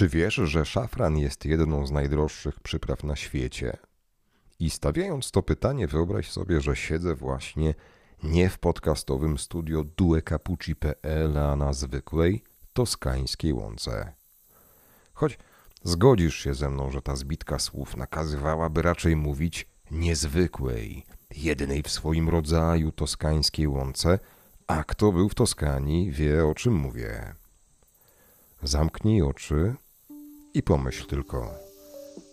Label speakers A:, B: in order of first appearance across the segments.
A: Czy wiesz, że szafran jest jedną z najdroższych przypraw na świecie? I stawiając to pytanie, wyobraź sobie, że siedzę właśnie nie w podcastowym studio duecapucci.pl, a na zwykłej toskańskiej łące. Choć zgodzisz się ze mną, że ta zbitka słów nakazywałaby raczej mówić niezwykłej, jedynej w swoim rodzaju toskańskiej łące, a kto był w Toskanii, wie o czym mówię. Zamknij oczy i pomyśl tylko.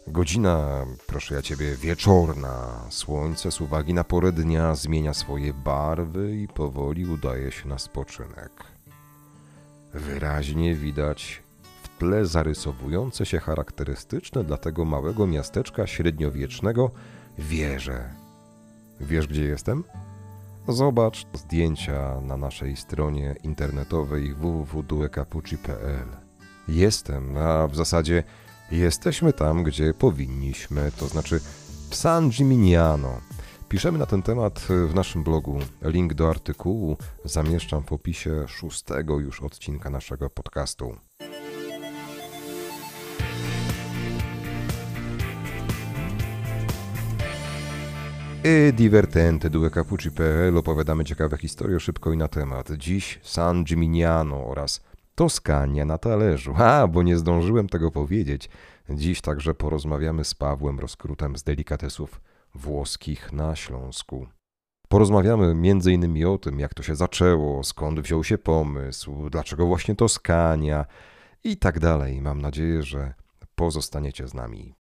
A: Godzina, proszę ja ciebie, wieczorna. Słońce z uwagi na porę dnia zmienia swoje barwy i powoli udaje się na spoczynek. Wyraźnie widać w tle zarysowujące się charakterystyczne dla tego małego miasteczka średniowiecznego wieże. Wiesz, gdzie jestem? Zobacz zdjęcia na naszej stronie internetowej www.duecapucci.pl. Jestem, a w zasadzie jesteśmy tam, gdzie powinniśmy, to znaczy w San Gimignano. Piszemy na ten temat w naszym blogu. Link do artykułu zamieszczam w opisie szóstego już odcinka naszego podcastu. E divertente due capucci.pl opowiadamy ciekawe historie szybko i na temat. Dziś San Gimignano oraz Toskania na talerzu. A, bo nie zdążyłem tego powiedzieć. Dziś także porozmawiamy z Pawłem Rozkrutem z delikatesów włoskich na Śląsku. Porozmawiamy m.in. o tym, jak to się zaczęło, skąd wziął się pomysł, dlaczego właśnie Toskania i tak dalej. Mam nadzieję, że pozostaniecie z nami.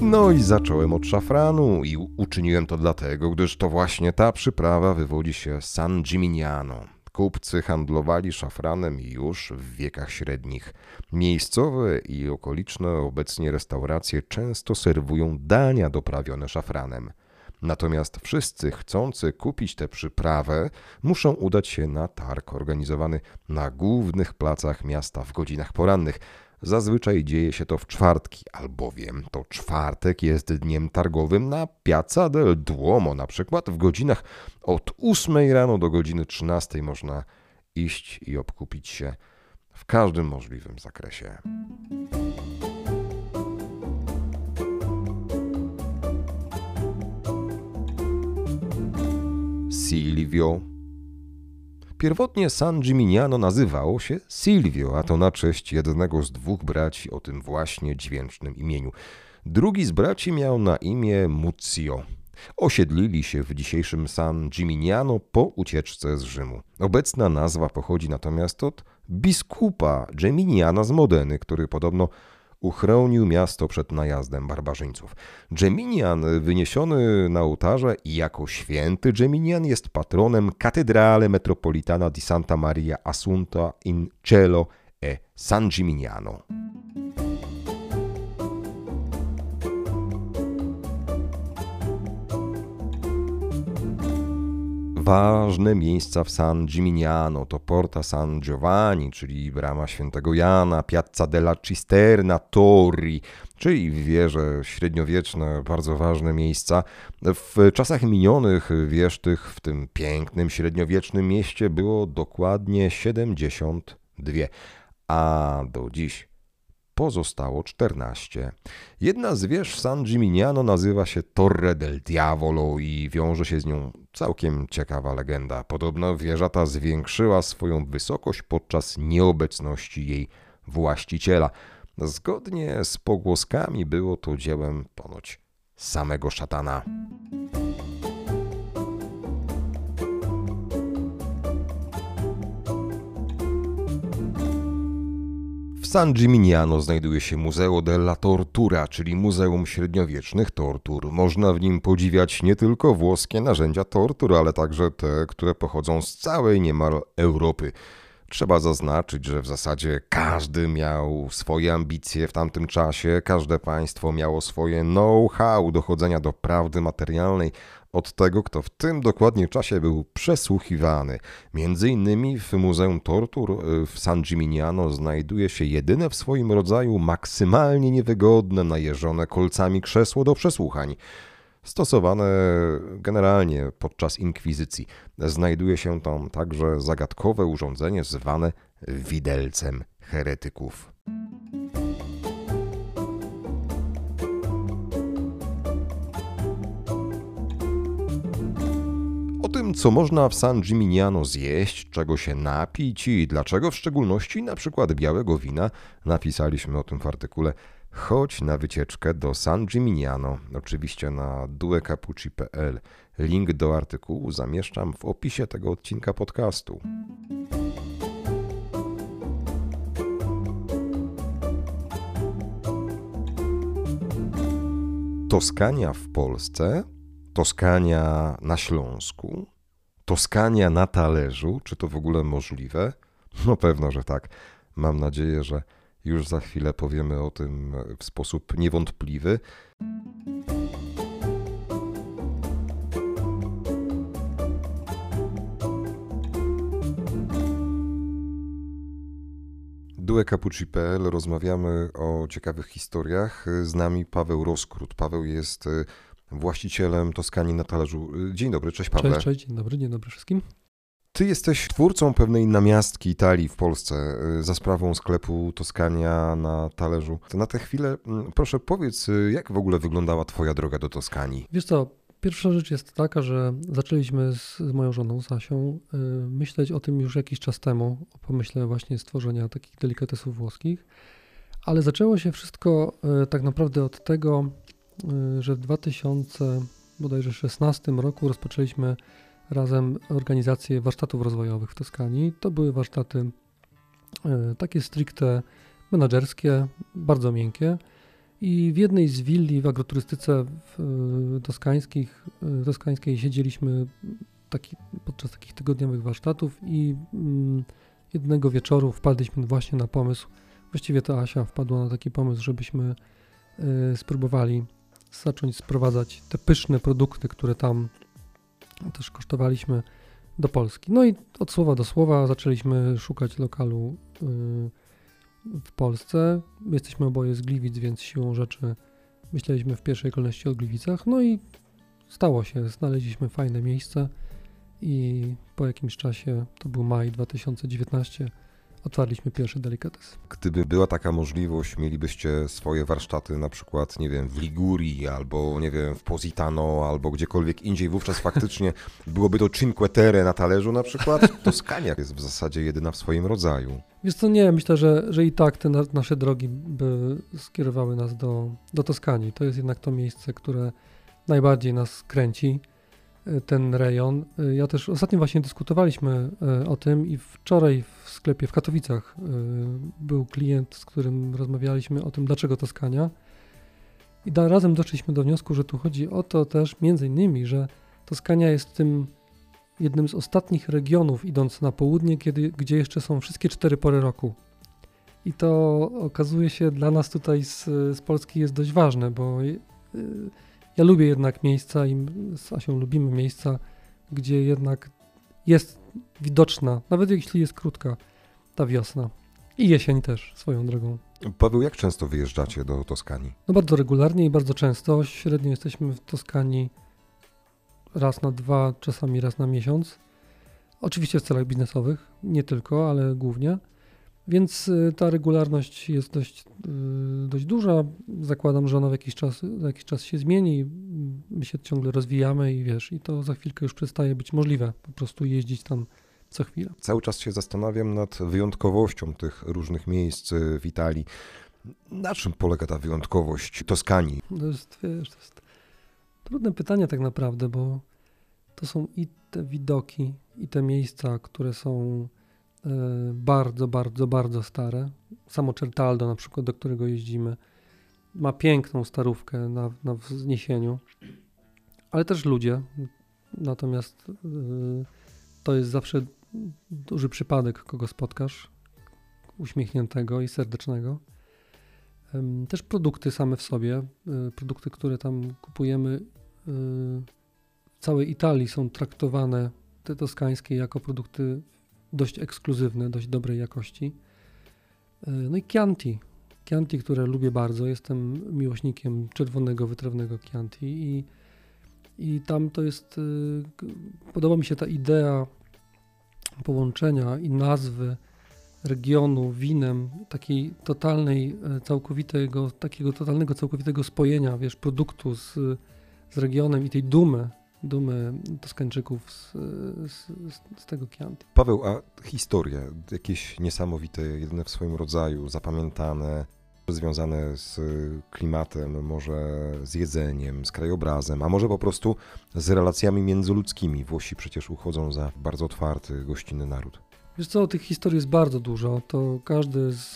A: No i zacząłem od szafranu i uczyniłem to dlatego, gdyż to właśnie ta przyprawa wywodzi się z San Gimignano. Kupcy handlowali szafranem już w wiekach średnich. Miejscowe i okoliczne obecnie restauracje często serwują dania doprawione szafranem. Natomiast wszyscy chcący kupić tę przyprawę muszą udać się na targ organizowany na głównych placach miasta w godzinach porannych – Zazwyczaj dzieje się to w czwartki, albowiem to czwartek jest dniem targowym na Piazza del Duomo. Na przykład w godzinach od 8 rano do godziny 13 można iść i obkupić się w każdym możliwym zakresie. Silvio Pierwotnie San Gimignano nazywało się Silvio, a to na cześć jednego z dwóch braci o tym właśnie dźwięcznym imieniu. Drugi z braci miał na imię Muzio. Osiedlili się w dzisiejszym San Gimignano po ucieczce z Rzymu. Obecna nazwa pochodzi natomiast od biskupa Geminiana z Modeny, który podobno uchronił miasto przed najazdem barbarzyńców. Geminian wyniesiony na ołtarze i jako święty Geminian jest patronem Katedrale Metropolitana di Santa Maria Assunta in Cielo e San Gimignano. Ważne miejsca w San Gimignano to Porta San Giovanni, czyli brama świętego Jana, Piazza della Cisterna, Torri, czyli wieże średniowieczne, bardzo ważne miejsca. W czasach minionych wież tych w tym pięknym średniowiecznym mieście było dokładnie 72, a do dziś pozostało 14. Jedna z wież San Gimignano nazywa się Torre del Diavolo i wiąże się z nią całkiem ciekawa legenda. Podobno wieża ta zwiększyła swoją wysokość podczas nieobecności jej właściciela. Zgodnie z pogłoskami było to dziełem ponoć samego szatana. San Gimignano znajduje się Museo della Tortura, czyli Muzeum Średniowiecznych Tortur. Można w nim podziwiać nie tylko włoskie narzędzia tortur, ale także te, które pochodzą z całej niemal Europy. Trzeba zaznaczyć, że w zasadzie każdy miał swoje ambicje w tamtym czasie, każde państwo miało swoje know-how dochodzenia do prawdy materialnej, od tego, kto w tym dokładnie czasie był przesłuchiwany. Między innymi w Muzeum Tortur y, w San Gimignano znajduje się jedyne w swoim rodzaju maksymalnie niewygodne, najeżone kolcami krzesło do przesłuchań. stosowane generalnie podczas inkwizycji. Znajduje się tam także zagadkowe urządzenie zwane widelcem heretyków. Co można w San Gimignano zjeść, czego się napić i dlaczego w szczególności na przykład białego wina, napisaliśmy o tym w artykule Chodź na wycieczkę do San Gimignano, oczywiście na duecapucci.pl. Link do artykułu zamieszczam w opisie tego odcinka podcastu. Toskania w Polsce, Toskania na Śląsku, Toskania na talerzu. Czy to w ogóle możliwe? No pewno, że tak. Mam nadzieję, że już za chwilę powiemy o tym w sposób niewątpliwy. duecapucci.pl rozmawiamy o ciekawych historiach. Z nami Paweł Roskrót. Paweł jest y, właścicielem Toskanii na talerzu. Dzień dobry, cześć Paweł.
B: Cześć, cześć, dzień dobry, dzień dobry wszystkim.
A: Ty jesteś twórcą pewnej namiastki Italii w Polsce y, za sprawą sklepu Toskania na talerzu. To na tę chwilę mm, proszę powiedz, y, jak w ogóle wyglądała twoja droga do Toskanii?
B: Wiesz co, pierwsza rzecz jest taka, że zaczęliśmy z, z moją żoną Sasią y, myśleć o tym już jakiś czas temu, o pomyśle właśnie stworzenia takich delikatesów włoskich, ale zaczęło się wszystko y, tak naprawdę od tego, y, że w 2016 roku rozpoczęliśmy razem organizację warsztatów rozwojowych w Toskanii. To były warsztaty e, takie stricte menedżerskie, bardzo miękkie. I w jednej z willi w agroturystyce w e, toskańskich, toskańskiej siedzieliśmy taki, podczas takich tygodniowych warsztatów i mm, jednego wieczoru wpadliśmy właśnie na pomysł, właściwie to Asia wpadła na taki pomysł, żebyśmy spróbowali zacząć sprowadzać te pyszne produkty, które tam też kosztowaliśmy do Polski. No i od słowa do słowa zaczęliśmy szukać lokalu y, w Polsce. Jesteśmy oboje z Gliwic, więc siłą rzeczy myśleliśmy w pierwszej kolejności o Gliwicach. No i stało się, znaleźliśmy fajne miejsce i po jakimś czasie, to był maj 2019, otwarliśmy pierwszy delikates.
A: Gdyby była taka możliwość, mielibyście swoje warsztaty na przykład, nie wiem, w Ligurii albo, nie wiem, w Positano albo gdziekolwiek indziej, wówczas faktycznie byłoby to Cinque Terre na talerzu na przykład. Toskania jest w zasadzie jedyna w swoim rodzaju.
B: Wiesz co, nie, myślę, że, że i tak te na, nasze drogi by skierowały nas do, do Toskanii. To jest jednak to miejsce, które najbardziej nas kręci ten rejon. Ja też ostatnio właśnie dyskutowaliśmy e, o tym i wczoraj w sklepie w Katowicach e, był klient, z którym rozmawialiśmy o tym, dlaczego Toskania. I razem doszliśmy do wniosku, że tu chodzi o to też między innymi, że Toskania jest tym jednym z ostatnich regionów idąc na południe, kiedy, gdzie jeszcze są wszystkie cztery pory roku. I to okazuje się dla nas tutaj z, z Polski jest dość ważne, bo yy, ja lubię jednak miejsca i z Asią lubimy miejsca, gdzie jednak jest widoczna, nawet jeśli jest krótka, ta wiosna. I jesień też, swoją drogą.
A: Paweł, jak często wyjeżdżacie do Toskanii?
B: No bardzo regularnie i bardzo często. Średnio jesteśmy w Toskanii raz na dwa, czasami raz na miesiąc. Oczywiście w celach biznesowych, nie tylko, ale głównie. Więc y, ta regularność jest dość, y, dość duża. Zakładam, że ona w jakiś czas, za jakiś czas się zmieni. My się ciągle rozwijamy i wiesz, i to za chwilkę już przestaje być możliwe. Po prostu jeździć tam co chwilę.
A: Cały czas się zastanawiam nad wyjątkowością tych różnych miejsc y, w Italii. Na czym polega ta wyjątkowość Toskanii?
B: To jest, wiesz, to jest trudne pytanie tak naprawdę, bo to są i te widoki, i te miejsca, które są bardzo, bardzo, bardzo stare. Samo Certaldo na przykład, do którego jeździmy, ma piękną starówkę na, na wzniesieniu, ale też ludzie. Natomiast e, to jest zawsze duży przypadek, kogo spotkasz, uśmiechniętego i serdecznego. Też produkty same w sobie, e, produkty, które tam kupujemy w całej Italii są traktowane, te toskańskie, jako produkty dość ekskluzywne, dość dobrej jakości. E, no i Chianti. Chianti, które lubię bardzo. Jestem miłośnikiem czerwonego, wytrawnego Chianti i I tam to jest, k- podoba mi się ta idea połączenia i nazwy regionu winem, takiej totalnej, e, całkowitego, takiego totalnego, całkowitego spojenia, wiesz, produktu z, z regionem i tej dumy, dumy Toskańczyków z, z, z, tego Chianti.
A: Paweł, a historie, jakieś niesamowite, jedyne w swoim rodzaju, zapamiętane, związane z klimatem, może z jedzeniem, z krajobrazem, a może po prostu z relacjami międzyludzkimi. Włosi przecież uchodzą za bardzo otwarty, gościnny naród.
B: Wiesz co, tych historii jest bardzo dużo. To każdy z,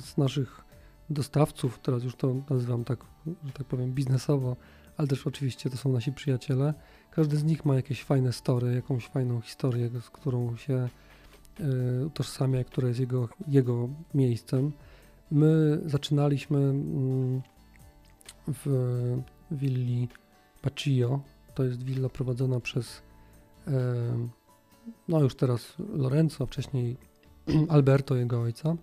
B: z naszych dostawców, teraz już to nazywam tak, że tak powiem, biznesowo, ale też oczywiście to są nasi przyjaciele. Każdy z nich ma jakieś fajne story, jakąś fajną historię, z którą się y, utożsamia, która jest jego, jego miejscem. My zaczynaliśmy mm, w willi Baccio. To jest willa prowadzona przez em, no już teraz Lorenzo, wcześniej Alberto, jego ojca.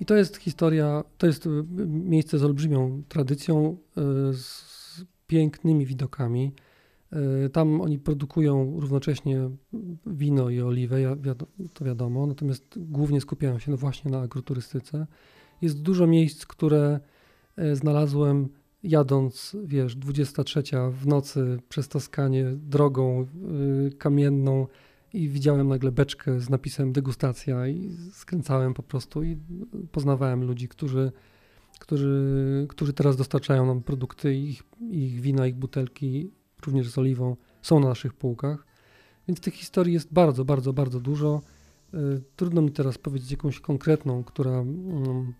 B: I to jest historia, to jest y, miejsce z olbrzymią tradycją, y, z pięknymi widokami. Y, Tam oni produkują równocześnie wino i oliwę, to wiadomo, natomiast głównie skupiają się no właśnie na agroturystyce. Jest dużo miejsc, które e, znalazłem jadąc, wiesz, 23 w nocy przez Toskanię drogą kamienną i widziałem nagle beczkę z napisem degustacja i skręcałem po prostu i poznawałem ludzi, którzy, którzy, którzy teraz dostarczają nam produkty, ich, ich wina, ich butelki, również z oliwą, są na naszych półkach. Więc tych historii jest bardzo, bardzo, bardzo dużo. Y, Trudno mi teraz powiedzieć jakąś konkretną, która mm,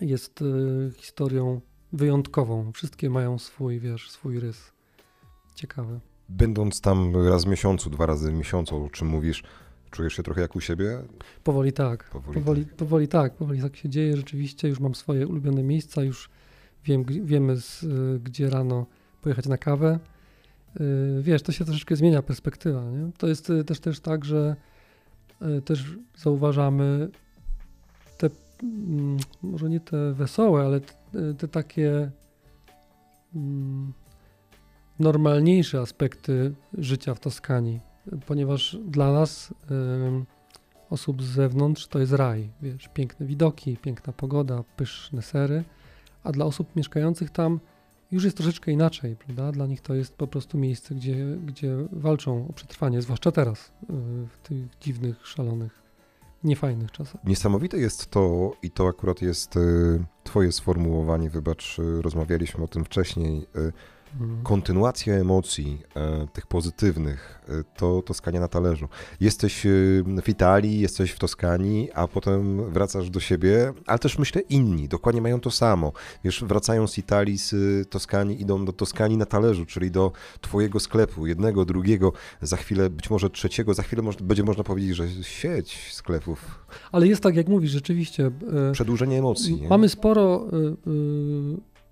B: jest y, historią wyjątkową. Wszystkie mają swój, wiesz, swój rys. Ciekawy.
A: Będąc tam raz w miesiącu, dwa razy w miesiącu, o czym mówisz, czujesz się trochę jak u siebie?
B: Powoli tak.
A: Powoli
B: Powoli, powoli tak, powoli tak się dzieje. Rzeczywiście już mam swoje ulubione miejsca, już wiem, wiemy, z, y, gdzie rano pojechać na kawę. Y, Wiesz, to się troszeczkę zmienia perspektywa. Nie? To jest y, też, też tak, że też zauważamy te, mm, może nie te wesołe, ale t- y, te takie mm, normalniejsze aspekty życia w Toskanii, ponieważ dla nas ym, osób z zewnątrz to jest raj, wiesz, piękne widoki, piękna pogoda, pyszne sery, a dla osób mieszkających tam już jest troszeczkę inaczej, prawda? Dla nich to jest po prostu miejsce, gdzie, gdzie walczą o przetrwanie, zwłaszcza teraz, yy, w tych dziwnych, szalonych, niefajnych czasach.
A: Niesamowite jest to, i to akurat jest y, Twoje sformułowanie, wybacz, y, rozmawialiśmy o tym wcześniej. Kontynuacja emocji, y, tych pozytywnych, y, to Toskania na talerzu. Jesteś y, w Italii, jesteś w Toskanii, a potem wracasz do siebie, ale też myślę inni, dokładnie mają to samo. Wiesz, wracają z Italii, z Toskanii, idą do Toskanii na talerzu, czyli do Twojego sklepu, jednego, drugiego, za chwilę być może trzeciego, za chwilę moż, będzie można powiedzieć, że sieć sklepów,
B: Ale jest tak, jak mówisz, rzeczywiście.
A: przedłużenie emocji. Nie?
B: Mamy sporo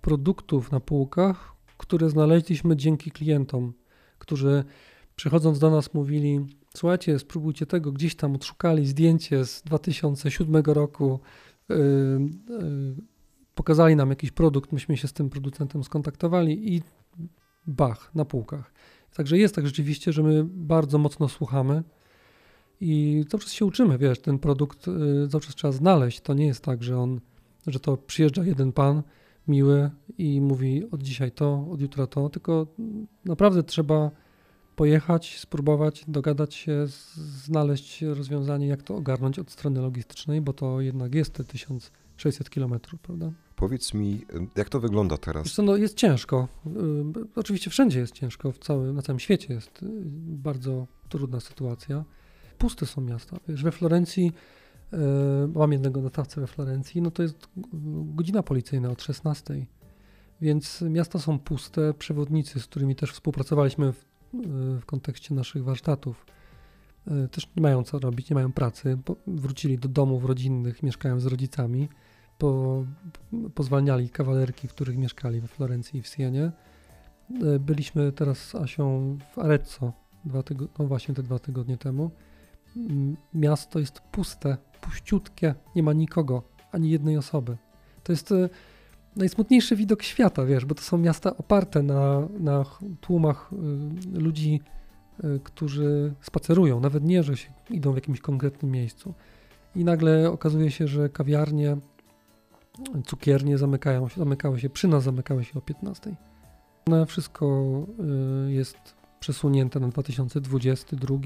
B: produktów na półkach, które znaleźliśmy dzięki klientom, którzy przychodząc do nas mówili: Słuchajcie, spróbujcie tego, gdzieś tam odszukali zdjęcie z 2007 roku, y, y, pokazali nam jakiś produkt, myśmy się z tym producentem skontaktowali i bach, na półkach. Także jest tak rzeczywiście, że my bardzo mocno słuchamy. I cały czas się uczymy, wiesz, ten produkt cały czas trzeba znaleźć. To nie jest tak, że on, że to przyjeżdża jeden pan miły i mówi od dzisiaj to, od jutra to, tylko naprawdę trzeba pojechać, spróbować, dogadać się, znaleźć rozwiązanie, jak to ogarnąć od strony logistycznej, bo to jednak jest te 1600 kilometrów, prawda?
A: Powiedz mi, jak to wygląda teraz?
B: Wiesz co, no jest ciężko. Y, Oczywiście wszędzie jest ciężko, w całym, na całym świecie jest y, bardzo trudna sytuacja. Puste są miasta. Wiesz, we Florencji, mam jednego dostawcę we Florencji, no to jest godzina policyjna od 16. Więc miasta są puste. Przewodnicy, z którymi też współpracowaliśmy w, y, w kontekście naszych warsztatów, y, też nie mają co robić, nie mają pracy. Wrócili do domów rodzinnych, mieszkają z rodzicami. Po, pozwalniali kawalerki, w których mieszkali we Florencji i w Sienie. E, Byliśmy teraz z Asią w Arezzo, dwa tygo- no właśnie te dwa tygodnie temu. Miasto jest puste, puściutkie, nie ma nikogo, ani jednej osoby. To jest, e, najsmutniejszy widok świata, wiesz, bo to są miasta oparte na, na tłumach y, ludzi, y, którzy spacerują, nawet nie, że się idą w jakimś konkretnym miejscu. I nagle okazuje się, że kawiarnie, cukiernie zamykają się, zamykały się, przy nas zamykały się o 15. No, wszystko jest przesunięte na 2022,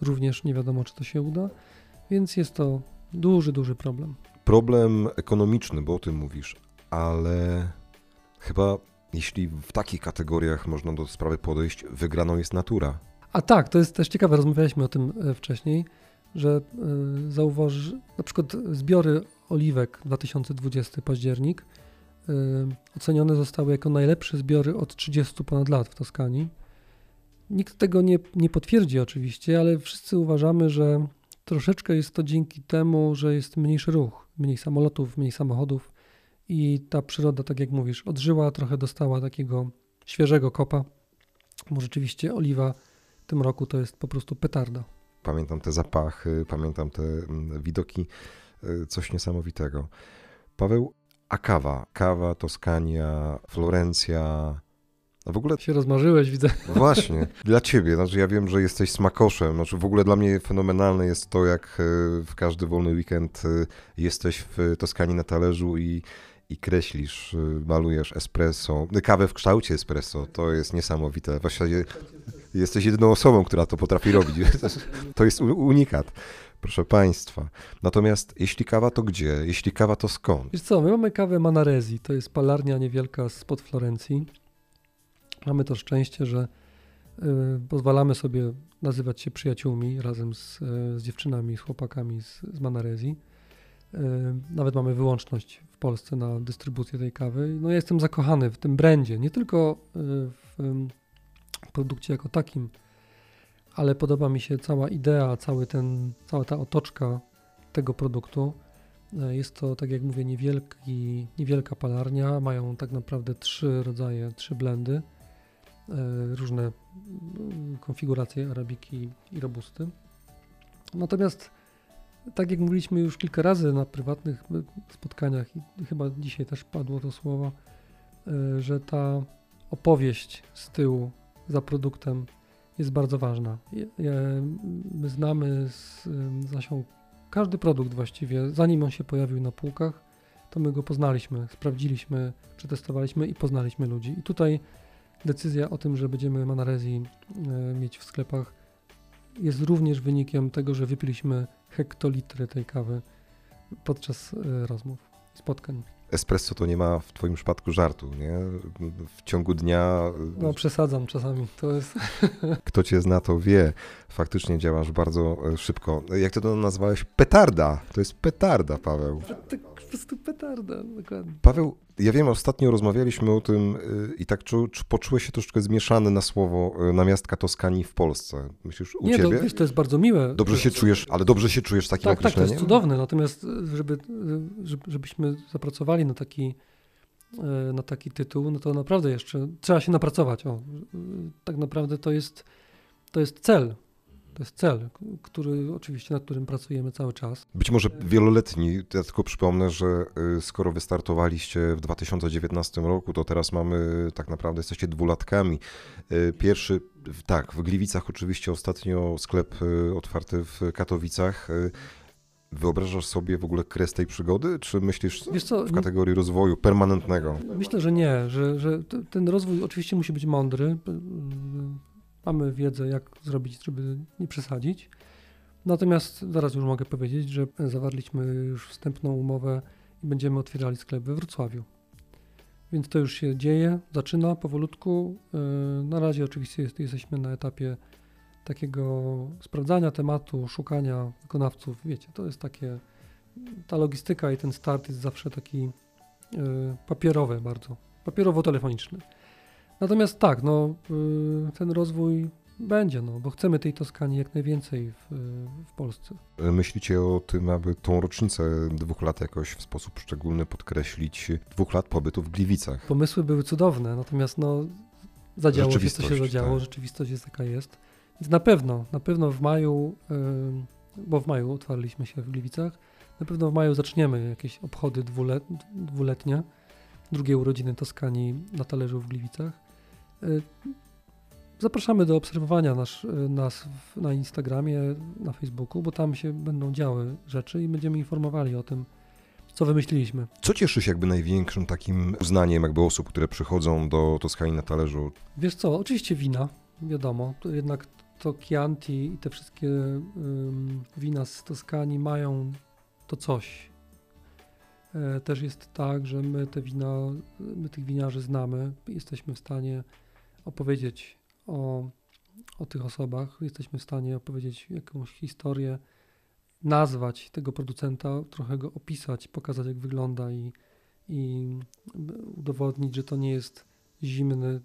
B: również nie wiadomo, czy to się uda, więc jest to duży, duży problem.
A: Problem ekonomiczny, bo o tym mówisz, ale chyba jeśli w takich kategoriach można do sprawy podejść, wygraną jest natura.
B: A tak, to jest też ciekawe, rozmawialiśmy o tym e, wcześniej, że y, zauważ, na przykład zbiory oliwek 2020 październik y, ocenione zostały jako najlepsze zbiory od 30 ponad lat w Toskanii. Nikt tego nie, nie potwierdzi oczywiście, ale wszyscy uważamy, że troszeczkę jest to dzięki temu, że jest mniejszy ruch, mniej samolotów, mniej samochodów i ta przyroda, tak jak mówisz, odżyła, trochę dostała takiego świeżego kopa, bo rzeczywiście oliwa w tym roku to jest po prostu petarda.
A: Pamiętam te zapachy, pamiętam te mm, widoki, y, coś niesamowitego. Paweł, a kawa? Kawa, Toskania, Florencja. A w ogóle
B: Się rozmarzyłeś, widzę.
A: Właśnie, dla ciebie, znaczy ja wiem, że jesteś smakoszem, znaczy w ogóle dla mnie fenomenalne jest to, jak y, w każdy wolny weekend y, jesteś w Toskanii na talerzu i, i kreślisz, y, malujesz espresso, kawę w kształcie espresso, to jest niesamowite. Właściwie jesteś jedyną osobą, która to potrafi robić. To jest unikat, proszę państwa. Natomiast jeśli kawa, to gdzie? Jeśli kawa, to skąd?
B: Wiesz co, my mamy kawę Manarezi, to jest palarnia niewielka spod Florencji. Mamy to szczęście, że y, pozwalamy sobie nazywać się przyjaciółmi razem z, y, z dziewczynami, z chłopakami z, z Manarezi. Y, nawet mamy wyłączność w Polsce na dystrybucję tej kawy. No ja jestem zakochany w tym brandzie, nie tylko w produkcie jako takim, ale podoba mi się cała idea, cały ten, cała ta otoczka tego produktu. Jest to, tak jak mówię, niewielki, niewielka palarnia. Mają tak naprawdę trzy rodzaje, trzy blendy, różne mm, konfiguracje arabiki i robusty. Natomiast, tak jak mówiliśmy już kilka razy na prywatnych e, spotkaniach i chyba dzisiaj też padło to słowo, e, że ta opowieść z tyłu za produktem jest bardzo ważna. My znamy z, ym, z Asią każdy produkt właściwie, zanim on się pojawił na półkach, to my go poznaliśmy, sprawdziliśmy, przetestowaliśmy i poznaliśmy ludzi. I tutaj decyzja o tym, że będziemy Manarezi e, mieć w sklepach jest również wynikiem tego, że wypiliśmy hektolitry tej kawy podczas e, rozmów, spotkań.
A: Espresso to nie ma w twoim przypadku żartu, nie? W ciągu dnia
B: No przesadzam czasami, to jest...
A: Kto cię zna, to wie. Faktycznie działasz bardzo e, szybko. Jak ty to nazwałeś? Petarda. To jest petarda, Paweł.
B: Tak po prostu petarda, dokładnie.
A: Paweł, ja wiem, ostatnio rozmawialiśmy o tym y, i tak czu, czu, poczułeś się troszeczkę zmieszany na słowo y, namiastka Toskanii w Polsce. Myślisz, u
B: Nie, to,
A: ciebie?
B: wiesz, to jest bardzo miłe.
A: Dobrze się czujesz, ale dobrze się czujesz takim
B: Tak, tak, to jest cudowne, natomiast e, żeby, żeby, żebyśmy zapracowali na taki, na taki tytuł, no to naprawdę jeszcze trzeba się napracować. O, tak naprawdę to jest, to jest cel. To jest cel, który oczywiście, nad którym pracujemy cały czas.
A: Być może wieloletni. Ja tylko przypomnę, że y, skoro wystartowaliście w 2019 roku, to teraz mamy tak naprawdę jesteście dwulatkami. Y, Pierwszy, tak, w Gliwicach oczywiście ostatnio sklep y, otwarty w Katowicach. Y, Wyobrażasz sobie w ogóle kres tej przygody, czy myślisz
B: co,
A: w kategorii rozwoju permanentnego?
B: Myślę, że nie, że, że ten rozwój oczywiście musi być mądry. Mamy wiedzę, jak zrobić, żeby nie przesadzić. Natomiast zaraz już mogę powiedzieć, że zawarliśmy już wstępną umowę i będziemy otwierali sklep we Wrocławiu. Więc to już się dzieje, zaczyna powolutku. Yy, Na razie oczywiście jest, jesteśmy na etapie takiego sprawdzania tematu, szukania wykonawców. Wiecie, to jest takie, ta logistyka i ten start jest zawsze taki yy, papierowy bardzo, papierowo-telefoniczny. Natomiast tak, no, yy, ten rozwój będzie, no, bo chcemy tej Toskanii jak najwięcej w, w Polsce.
A: Myślicie o tym, aby tą rocznicę dwóch lat jakoś w sposób szczególny podkreślić? Dwóch lat pobytu w Gliwicach.
B: Pomysły były cudowne, natomiast no, zadziało się, co się zadziało,
A: tak.
B: rzeczywistość jest jaka jest. Więc na pewno, na pewno w maju, yy, bo w maju otwarliśmy się w Gliwicach, na pewno w maju zaczniemy jakieś obchody dwulet, dwuletnie. drugie urodziny Toskanii na talerzu w Gliwicach. Y, Zapraszamy do obserwowania nasz, y, nas w, na Instagramie, na Facebooku, bo tam się będą działy rzeczy i będziemy informowali o tym, co wymyśliliśmy.
A: Co cieszy się jakby największym takim uznaniem jakby osób, które przychodzą do Toskanii na talerzu?
B: Wiesz co, oczywiście wina, wiadomo, jednak to Chianti i te wszystkie ym, wina z Toskanii mają to coś. E, też jest tak, że my te wina, my tych winiarzy znamy, jesteśmy w stanie opowiedzieć o, o tych osobach, jesteśmy w stanie opowiedzieć jakąś historię, nazwać tego producenta, trochę go opisać, pokazać jak wygląda i, i udowodnić, że to nie jest zimny,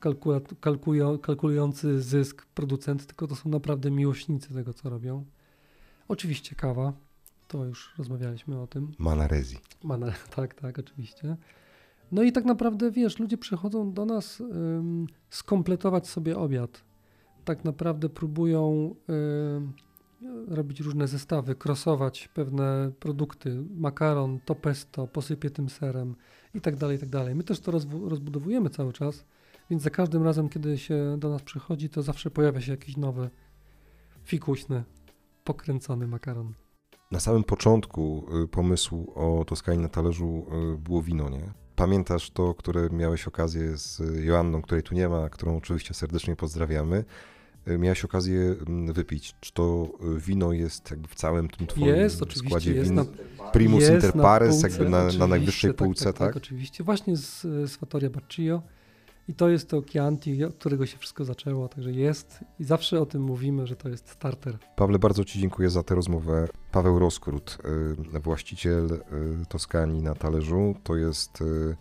B: kalkula- kalkulujący zysk producent, tylko to są naprawdę miłośnicy tego, co robią. Oczywiście kawa, to już rozmawialiśmy o tym.
A: Manarezi.
B: Mana, tak, tak, oczywiście. No i tak naprawdę, wiesz, ludzie przychodzą do nas ym, skompletować sobie obiad. Tak naprawdę próbują robić różne zestawy, krosować pewne produkty, makaron, to pesto, posypię tym serem i tak dalej, i tak dalej. My też to rozbudowujemy cały czas, więc za każdym razem, kiedy się do nas przychodzi, to zawsze pojawia się jakiś nowy, fikuśny, pokręcony makaron.
A: Na samym początku y, pomysłu o Toskanii na talerzu y, było wino, nie? Pamiętasz to, które miałeś okazję z Joanną, której tu nie ma, którą oczywiście serdecznie pozdrawiamy. y, Miałeś okazję mm, wypić. Czy to y, wino jest jakby w całym tym twoim
B: Jest, oczywiście,
A: składzie
B: jest
A: win?
B: na,
A: Primus
B: jest
A: inter pares,
B: półce,
A: jakby na, na najwyższej półce, tak?
B: tak? oczywiście. Właśnie z, z Fattoria Baccio. I to jest to Chianti, od którego się wszystko zaczęło, także jest i zawsze o tym mówimy, że to jest starter.
A: Pawle, bardzo Ci dziękuję za tę rozmowę. Paweł Roskrót, y, właściciel y, Toskanii na talerzu. To jest y,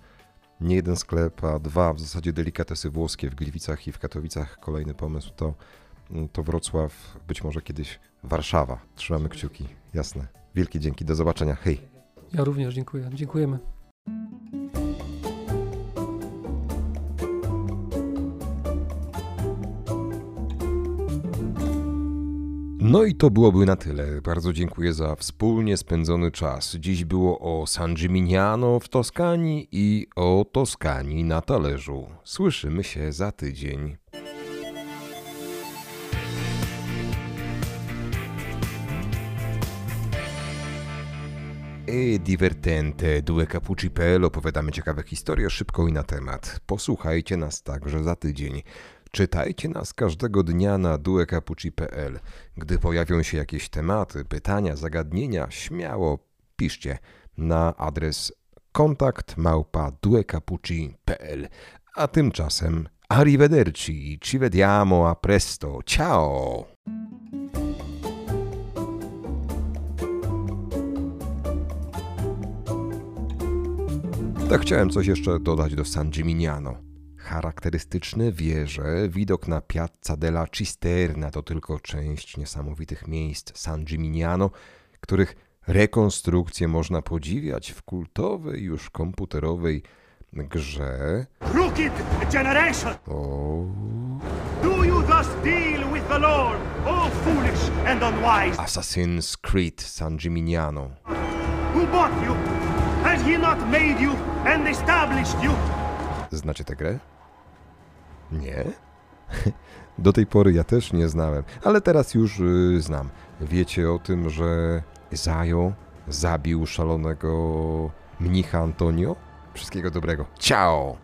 A: nie jeden sklep, a dwa w zasadzie delikatesy włoskie w Gliwicach i w Katowicach. Kolejny pomysł to, to Wrocław, być może kiedyś Warszawa. Trzymamy kciuki, jasne. Wielkie dzięki, do zobaczenia. Hej!
B: Ja również dziękuję. Dziękujemy.
A: No i to byłoby na tyle. Bardzo dziękuję za wspólnie spędzony czas. Dziś było o San Gimignano w Toskanii i o Toskanii na talerzu. Słyszymy się za tydzień. E divertente, due cappucci.pl opowiadamy ciekawe historie szybko i na temat. Posłuchajcie nas także za tydzień. Czytajcie nas każdego dnia na duecappucci.pl. Gdy pojawią się jakieś tematy, pytania, zagadnienia, śmiało piszcie na adres kontakt. A tymczasem arrivederci, ci vediamo a presto, ciao! Tak chciałem coś jeszcze dodać do San Gimignano. Charakterystyczne wieże, widok na Piazza della Cisterna to tylko część niesamowitych miejsc San Gimignano, których rekonstrukcję można podziwiać w kultowej już komputerowej grze
C: Crooked generation!
A: o
C: Do you thus deal with the Lord, O foolish and unwise?
A: Assassin's Creed San Gimignano.
C: Who bought you? Has he not made you and established you?
A: Znacie tę grę? Nie? Do tej pory ja też nie znałem, ale teraz już y, znam. Wiecie o tym, że Zajo zabił szalonego mnicha Antonio? Wszystkiego dobrego. Ciao!